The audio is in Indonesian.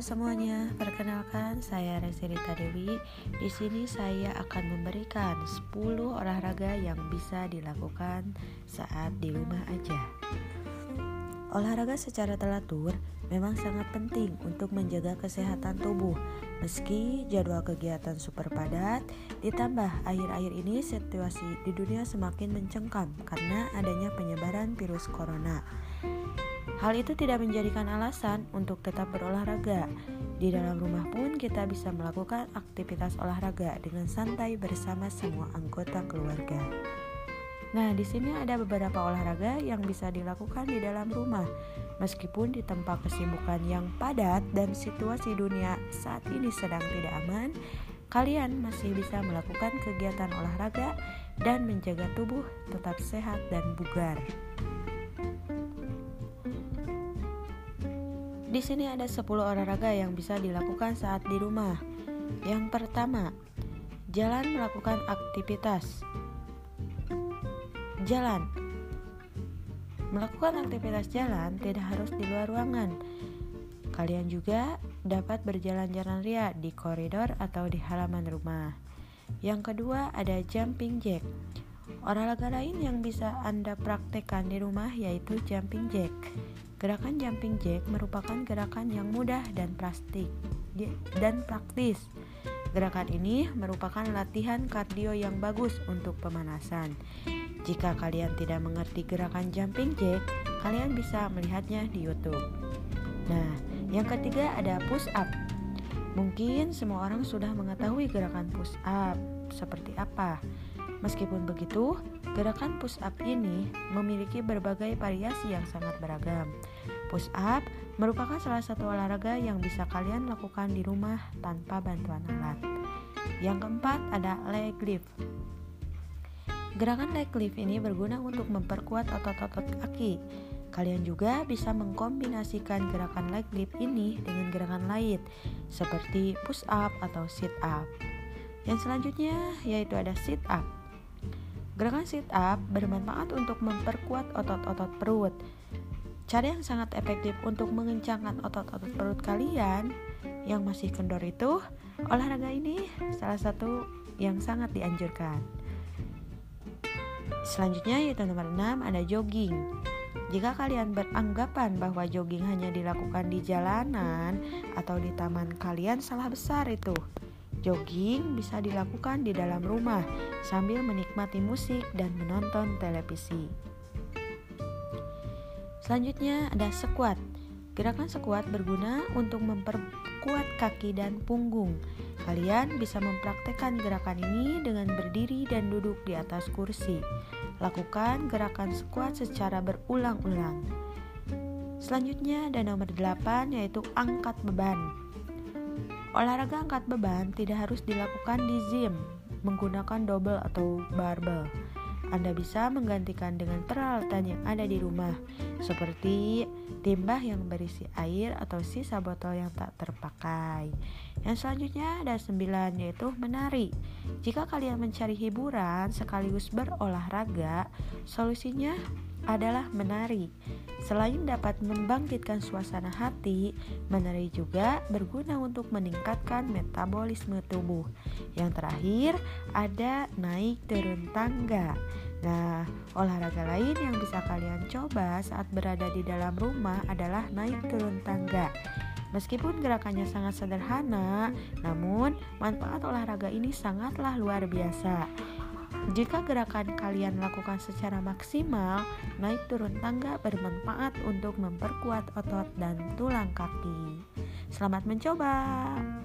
semuanya, perkenalkan saya Resi Rita Dewi. Di sini saya akan memberikan 10 olahraga yang bisa dilakukan saat di rumah aja. Olahraga secara teratur memang sangat penting untuk menjaga kesehatan tubuh. Meski jadwal kegiatan super padat, ditambah akhir-akhir ini situasi di dunia semakin mencengkam karena adanya penyebaran virus corona. Hal itu tidak menjadikan alasan untuk tetap berolahraga. Di dalam rumah pun kita bisa melakukan aktivitas olahraga dengan santai bersama semua anggota keluarga. Nah, di sini ada beberapa olahraga yang bisa dilakukan di dalam rumah. Meskipun di tempat kesibukan yang padat dan situasi dunia saat ini sedang tidak aman, kalian masih bisa melakukan kegiatan olahraga dan menjaga tubuh tetap sehat dan bugar. Di sini ada 10 olahraga yang bisa dilakukan saat di rumah. Yang pertama, jalan melakukan aktivitas. Jalan. Melakukan aktivitas jalan tidak harus di luar ruangan. Kalian juga dapat berjalan-jalan ria di koridor atau di halaman rumah. Yang kedua ada jumping jack. Olahraga lain yang bisa Anda praktekkan di rumah yaitu jumping jack. Gerakan jumping jack merupakan gerakan yang mudah dan plastik dan praktis. Gerakan ini merupakan latihan kardio yang bagus untuk pemanasan. Jika kalian tidak mengerti gerakan jumping jack, kalian bisa melihatnya di YouTube. Nah, yang ketiga ada push up. Mungkin semua orang sudah mengetahui gerakan push up seperti apa. Meskipun begitu, gerakan push up ini memiliki berbagai variasi yang sangat beragam. Push up merupakan salah satu olahraga yang bisa kalian lakukan di rumah tanpa bantuan alat. Yang keempat ada leg lift. Gerakan leg lift ini berguna untuk memperkuat otot-otot kaki. Kalian juga bisa mengkombinasikan gerakan leg lift ini dengan gerakan lain seperti push up atau sit up. Yang selanjutnya yaitu ada sit up. Gerakan sit up bermanfaat untuk memperkuat otot-otot perut. Cara yang sangat efektif untuk mengencangkan otot-otot perut kalian yang masih kendor itu, olahraga ini salah satu yang sangat dianjurkan. Selanjutnya yaitu nomor 6 ada jogging. Jika kalian beranggapan bahwa jogging hanya dilakukan di jalanan atau di taman kalian salah besar itu. Jogging bisa dilakukan di dalam rumah sambil menikmati musik dan menonton televisi. Selanjutnya ada squat. Gerakan squat berguna untuk memperkuat kaki dan punggung. Kalian bisa mempraktekkan gerakan ini dengan berdiri dan duduk di atas kursi. Lakukan gerakan squat secara berulang-ulang. Selanjutnya ada nomor 8 yaitu angkat beban. Olahraga angkat beban tidak harus dilakukan di gym menggunakan double atau barbel. Anda bisa menggantikan dengan peralatan yang ada di rumah, seperti timbah yang berisi air atau sisa botol yang tak terpakai. Yang selanjutnya ada sembilan yaitu menari. Jika kalian mencari hiburan sekaligus berolahraga, solusinya adalah menari. Selain dapat membangkitkan suasana hati, menari juga berguna untuk meningkatkan metabolisme tubuh. Yang terakhir, ada naik turun tangga. Nah, olahraga lain yang bisa kalian coba saat berada di dalam rumah adalah naik turun tangga. Meskipun gerakannya sangat sederhana, namun manfaat olahraga ini sangatlah luar biasa. Jika gerakan kalian lakukan secara maksimal, naik turun tangga bermanfaat untuk memperkuat otot dan tulang kaki. Selamat mencoba!